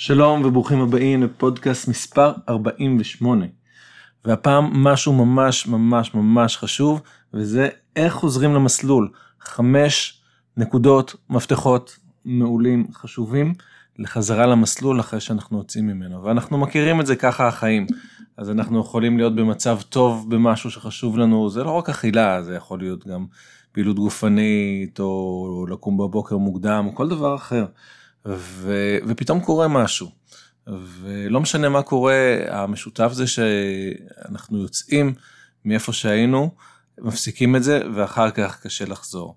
שלום וברוכים הבאים לפודקאסט מספר 48. והפעם משהו ממש ממש ממש חשוב וזה איך חוזרים למסלול. חמש נקודות מפתחות מעולים חשובים לחזרה למסלול אחרי שאנחנו יוצאים ממנו ואנחנו מכירים את זה ככה החיים אז אנחנו יכולים להיות במצב טוב במשהו שחשוב לנו זה לא רק אכילה זה יכול להיות גם פעילות גופנית או לקום בבוקר מוקדם או כל דבר אחר. ו, ופתאום קורה משהו. ולא משנה מה קורה, המשותף זה שאנחנו יוצאים מאיפה שהיינו, מפסיקים את זה, ואחר כך קשה לחזור.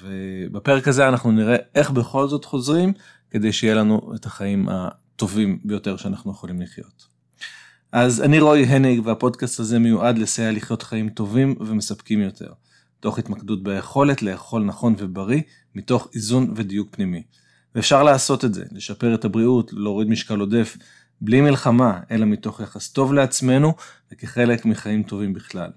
ובפרק הזה אנחנו נראה איך בכל זאת חוזרים, כדי שיהיה לנו את החיים הטובים ביותר שאנחנו יכולים לחיות. אז אני רועי הניג, והפודקאסט הזה מיועד לסייע לחיות חיים טובים ומספקים יותר, תוך התמקדות ביכולת לאכול נכון ובריא, מתוך איזון ודיוק פנימי. ואפשר לעשות את זה, לשפר את הבריאות, להוריד משקל עודף, בלי מלחמה, אלא מתוך יחס טוב לעצמנו וכחלק מחיים טובים בכלל.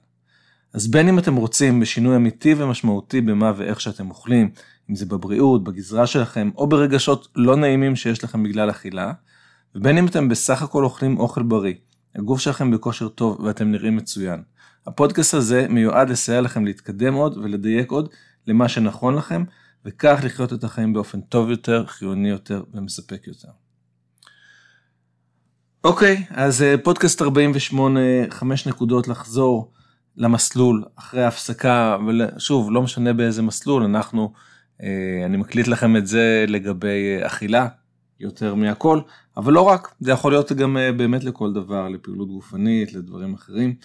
אז בין אם אתם רוצים בשינוי אמיתי ומשמעותי במה ואיך שאתם אוכלים, אם זה בבריאות, בגזרה שלכם, או ברגשות לא נעימים שיש לכם בגלל אכילה, ובין אם אתם בסך הכל אוכלים אוכל בריא, הגוף שלכם בכושר טוב ואתם נראים מצוין. הפודקאסט הזה מיועד לסייע לכם להתקדם עוד ולדייק עוד למה שנכון לכם, וכך לחיות את החיים באופן טוב יותר, חיוני יותר ומספק יותר. אוקיי, אז אה, פודקאסט 48, חמש נקודות לחזור למסלול אחרי ההפסקה, ושוב, לא משנה באיזה מסלול, אנחנו, אה, אני מקליט לכם את זה לגבי אה, אכילה יותר מהכל, אבל לא רק, זה יכול להיות גם באמת לכל דבר, לפעילות גופנית, לדברים אחרים.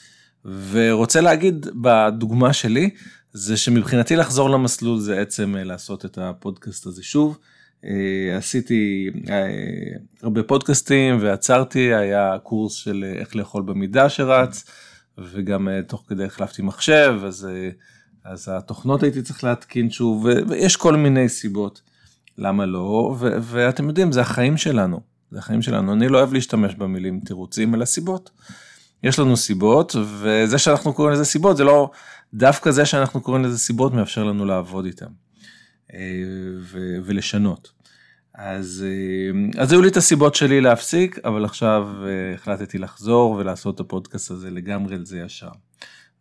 ורוצה להגיד בדוגמה שלי, זה שמבחינתי לחזור למסלול זה עצם אה, לעשות את הפודקאסט הזה שוב. אה, עשיתי אה, הרבה פודקאסטים ועצרתי, היה קורס של איך לאכול במידה שרץ, וגם תוך כדי החלפתי מחשב, אז, אז התוכנות הייתי צריך להתקין שוב, ויש כל מיני סיבות למה לא, ו, ואתם יודעים, זה החיים שלנו, זה החיים שלנו, אני לא אוהב להשתמש במילים תירוצים, אלא סיבות. יש לנו סיבות, וזה שאנחנו קוראים לזה סיבות, זה לא, דווקא זה שאנחנו קוראים לזה סיבות מאפשר לנו לעבוד איתם אה, ולשנות. אז, אה, אז היו לי את הסיבות שלי להפסיק, אבל עכשיו אה, החלטתי לחזור ולעשות את הפודקאסט הזה לגמרי על זה ישר.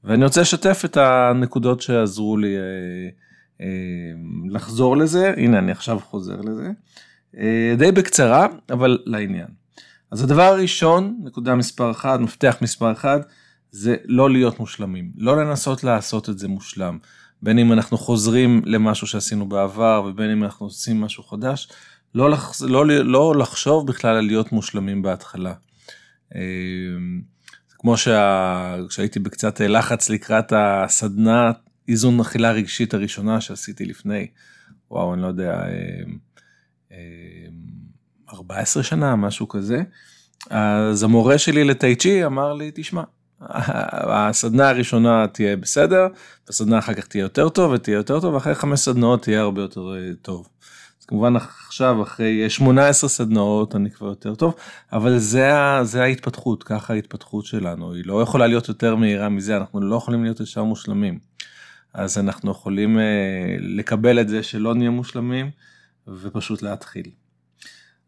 ואני רוצה לשתף את הנקודות שעזרו לי לחזור לזה, הנה אני עכשיו חוזר לזה, די בקצרה, אבל לעניין. אז הדבר הראשון, נקודה מספר 1, מפתח מספר 1, זה לא להיות מושלמים, לא לנסות לעשות את זה מושלם. בין אם אנחנו חוזרים למשהו שעשינו בעבר ובין אם אנחנו עושים משהו חדש, לא, לח... לא, לא לחשוב בכלל על להיות מושלמים בהתחלה. אמ, כמו שה... שהייתי בקצת לחץ לקראת הסדנה איזון אכילה רגשית הראשונה שעשיתי לפני, וואו, אני לא יודע, 14 אמ, אמ, שנה, משהו כזה. אז המורה שלי לטייצ'י אמר לי, תשמע, הסדנה הראשונה תהיה בסדר, הסדנה אחר כך תהיה יותר טוב ותהיה יותר טוב, ואחרי חמש סדנאות תהיה הרבה יותר אה, טוב. אז כמובן עכשיו אחרי 18 סדנאות אני כבר יותר טוב, אבל זה, זה ההתפתחות, ככה ההתפתחות שלנו, היא לא יכולה להיות יותר מהירה מזה, אנחנו לא יכולים להיות ישר מושלמים. אז אנחנו יכולים אה, לקבל את זה שלא נהיה מושלמים ופשוט להתחיל.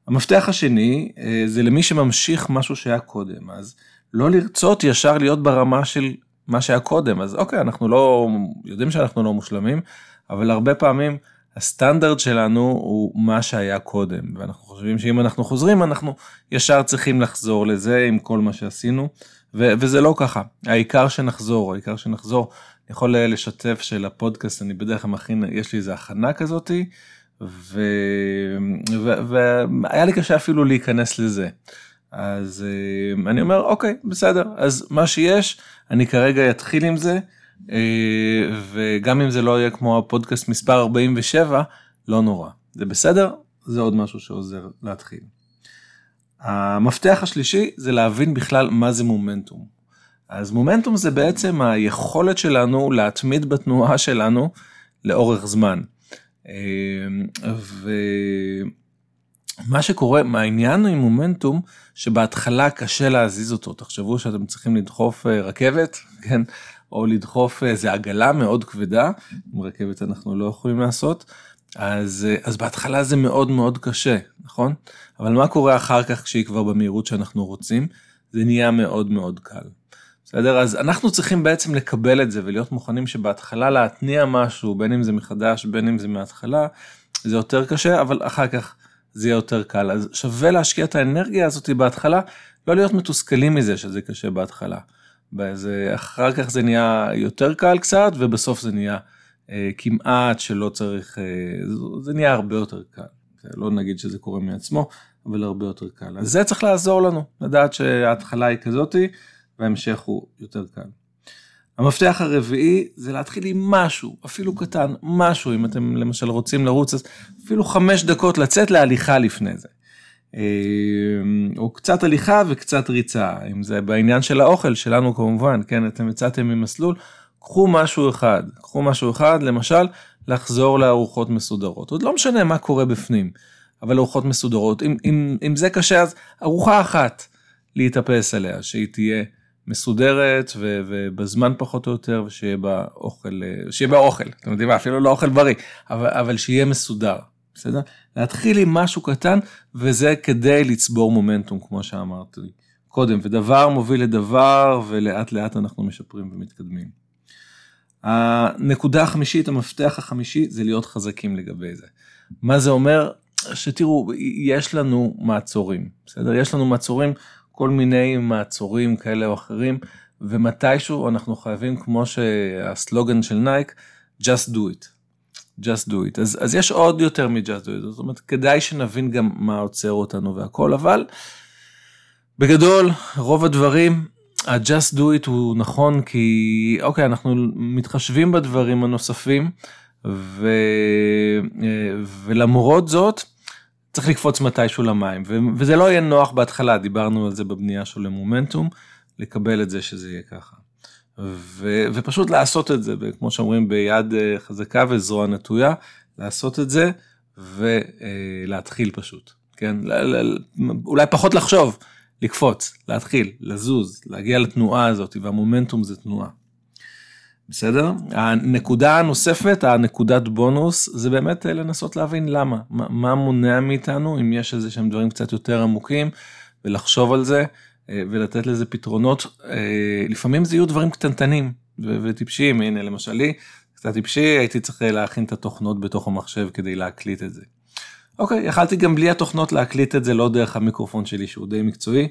המפתח השני אה, זה למי שממשיך משהו שהיה קודם, אז לא לרצות ישר להיות ברמה של מה שהיה קודם. אז אוקיי, אנחנו לא, יודעים שאנחנו לא מושלמים, אבל הרבה פעמים הסטנדרט שלנו הוא מה שהיה קודם, ואנחנו חושבים שאם אנחנו חוזרים, אנחנו ישר צריכים לחזור לזה עם כל מה שעשינו, ו- וזה לא ככה. העיקר שנחזור, העיקר שנחזור. אני יכול לשתף של הפודקאסט, אני בדרך כלל מכין, יש לי איזה הכנה כזאתי, והיה לי קשה אפילו להיכנס לזה. אז אה, אני אומר אוקיי בסדר אז מה שיש אני כרגע אתחיל עם זה אה, וגם אם זה לא יהיה כמו הפודקאסט מספר 47 לא נורא זה בסדר זה עוד משהו שעוזר להתחיל. המפתח השלישי זה להבין בכלל מה זה מומנטום. אז מומנטום זה בעצם היכולת שלנו להתמיד בתנועה שלנו לאורך זמן. אה, ו... מה שקורה, העניין עם מומנטום, שבהתחלה קשה להזיז אותו. תחשבו שאתם צריכים לדחוף אה, רכבת, כן? או לדחוף איזה עגלה מאוד כבדה, עם רכבת אנחנו לא יכולים לעשות. אז, אז בהתחלה זה מאוד מאוד קשה, נכון? אבל מה קורה אחר כך כשהיא כבר במהירות שאנחנו רוצים? זה נהיה מאוד מאוד קל. בסדר? אז אנחנו צריכים בעצם לקבל את זה ולהיות מוכנים שבהתחלה להתניע משהו, בין אם זה מחדש, בין אם זה מההתחלה, זה יותר קשה, אבל אחר כך זה יהיה יותר קל. אז שווה להשקיע את האנרגיה הזאת בהתחלה, לא להיות מתוסכלים מזה שזה קשה בהתחלה. וזה, אחר כך זה נהיה יותר קל קצת, ובסוף זה נהיה אה, כמעט שלא צריך, אה, זה נהיה הרבה יותר קל. לא נגיד שזה קורה מעצמו, אבל הרבה יותר קל. אז זה צריך לעזור לנו, לדעת שההתחלה היא כזאתי, וההמשך הוא יותר קל. המפתח הרביעי זה להתחיל עם משהו, אפילו קטן, משהו, אם אתם למשל רוצים לרוץ, אז אפילו חמש דקות לצאת להליכה לפני זה. אה, או קצת הליכה וקצת ריצה, אם זה בעניין של האוכל שלנו כמובן, כן, אתם יצאתם ממסלול, קחו משהו אחד, קחו משהו אחד, למשל, לחזור לארוחות מסודרות. עוד לא משנה מה קורה בפנים, אבל ארוחות מסודרות. אם, אם, אם זה קשה, אז ארוחה אחת להתאפס עליה, שהיא תהיה מסודרת ו, ובזמן פחות או יותר, ושיהיה בה אוכל, שיהיה בה אוכל, אתם יודעים מה, אפילו לא אוכל בריא, אבל, אבל שיהיה מסודר, בסדר? להתחיל עם משהו קטן, וזה כדי לצבור מומנטום, כמו שאמרתי קודם, ודבר מוביל לדבר, ולאט לאט אנחנו משפרים ומתקדמים. הנקודה החמישית, המפתח החמישי, זה להיות חזקים לגבי זה. מה זה אומר? שתראו, יש לנו מעצורים, בסדר? יש לנו מעצורים, כל מיני מעצורים כאלה או אחרים, ומתישהו אנחנו חייבים, כמו שהסלוגן של נייק, just do it. just do it. אז, אז יש עוד יותר מ-just do it, זאת אומרת, כדאי שנבין גם מה עוצר אותנו והכל, אבל בגדול, רוב הדברים ה-just do it הוא נכון כי אוקיי אנחנו מתחשבים בדברים הנוספים ו... ולמרות זאת צריך לקפוץ מתישהו למים. וזה לא יהיה נוח בהתחלה דיברנו על זה בבנייה של המומנטום לקבל את זה שזה יהיה ככה. ו... ופשוט לעשות את זה כמו שאומרים ביד אה, חזקה וזרוע נטויה לעשות את זה ולהתחיל פשוט כן אולי פחות לחשוב. לקפוץ, להתחיל, לזוז, להגיע לתנועה הזאת, והמומנטום זה תנועה. בסדר? הנקודה הנוספת, הנקודת בונוס, זה באמת אה, לנסות להבין למה, מה, מה מונע מאיתנו, אם יש איזה שהם דברים קצת יותר עמוקים, ולחשוב על זה, אה, ולתת לזה פתרונות. אה, לפעמים זה יהיו דברים קטנטנים וטיפשיים, הנה למשל לי, קצת טיפשי, הייתי צריך להכין את התוכנות בתוך המחשב כדי להקליט את זה. אוקיי, יכלתי גם בלי התוכנות להקליט את זה לא דרך המיקרופון שלי שהוא די מקצועי,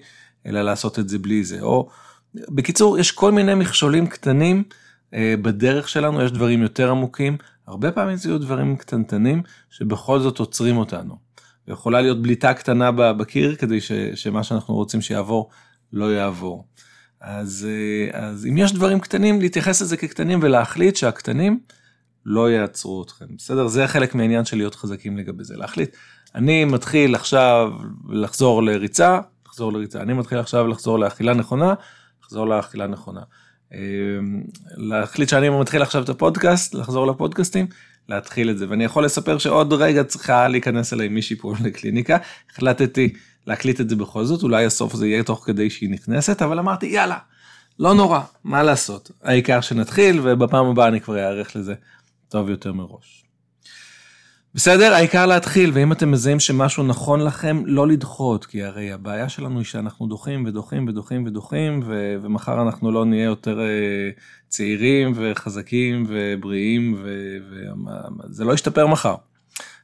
אלא לעשות את זה בלי זה. או בקיצור, יש כל מיני מכשולים קטנים בדרך שלנו, יש דברים יותר עמוקים, הרבה פעמים זה יהיו דברים קטנטנים שבכל זאת עוצרים אותנו. יכולה להיות בליטה קטנה בקיר כדי ש, שמה שאנחנו רוצים שיעבור לא יעבור. אז, אה, אז אם יש דברים קטנים, להתייחס לזה כקטנים ולהחליט שהקטנים לא יעצרו אתכם, בסדר? זה חלק מהעניין של להיות חזקים לגבי זה, להחליט. אני מתחיל עכשיו לחזור לריצה, לחזור לריצה. אני מתחיל עכשיו לחזור לאכילה נכונה, לחזור לאכילה נכונה. אמ, להחליט שאני מתחיל עכשיו את הפודקאסט, לחזור לפודקאסטים, להתחיל את זה. ואני יכול לספר שעוד רגע צריכה להיכנס אליי מישהי פה לקליניקה, החלטתי להקליט את זה בכל זאת, אולי הסוף זה יהיה תוך כדי שהיא נכנסת, אבל אמרתי יאללה, לא נורא, מה לעשות, העיקר שנתחיל ובפעם הבאה אני כבר אערך לזה טוב יותר מראש. בסדר? העיקר להתחיל, ואם אתם מזהים שמשהו נכון לכם, לא לדחות, כי הרי הבעיה שלנו היא שאנחנו דוחים ודוחים ודוחים ודוחים, ו- ומחר אנחנו לא נהיה יותר uh, צעירים וחזקים ובריאים, וזה ו- לא ישתפר מחר.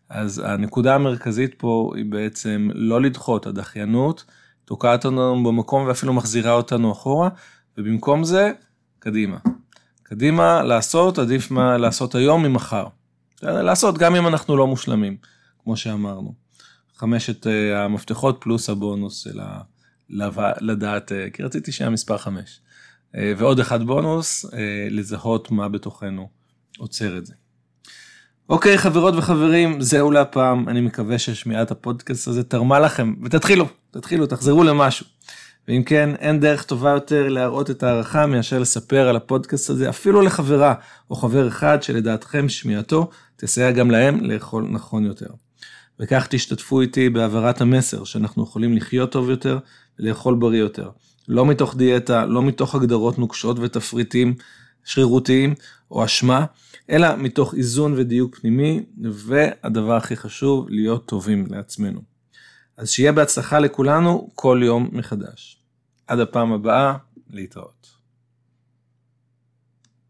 אז הנקודה המרכזית פה היא בעצם לא לדחות, הדחיינות תוקעת אותנו במקום ואפילו מחזירה אותנו אחורה, ובמקום זה, קדימה. קדימה, לעשות, עדיף מה לעשות היום ממחר. לעשות גם אם אנחנו לא מושלמים, כמו שאמרנו. חמשת אה, המפתחות פלוס הבונוס של ה... לדעת, אה, כי רציתי שהיה מספר חמש. אה, ועוד אחד בונוס, לזהות מה בתוכנו עוצר את זה. אוקיי, חברות וחברים, זהו להפעם. אני מקווה ששמיעת הפודקאסט הזה תרמה לכם, ותתחילו, תתחילו, תחזרו למשהו. ואם כן, אין דרך טובה יותר להראות את ההערכה מאשר לספר על הפודקאסט הזה, אפילו לחברה או חבר אחד שלדעתכם שמיעתו תסייע גם להם לאכול נכון יותר. וכך תשתתפו איתי בהעברת המסר שאנחנו יכולים לחיות טוב יותר ולאכול בריא יותר. לא מתוך דיאטה, לא מתוך הגדרות נוקשות ותפריטים שרירותיים, או אשמה, אלא מתוך איזון ודיוק פנימי, והדבר הכי חשוב, להיות טובים לעצמנו. אז שיהיה בהצלחה לכולנו כל יום מחדש. עד הפעם הבאה, להתראות.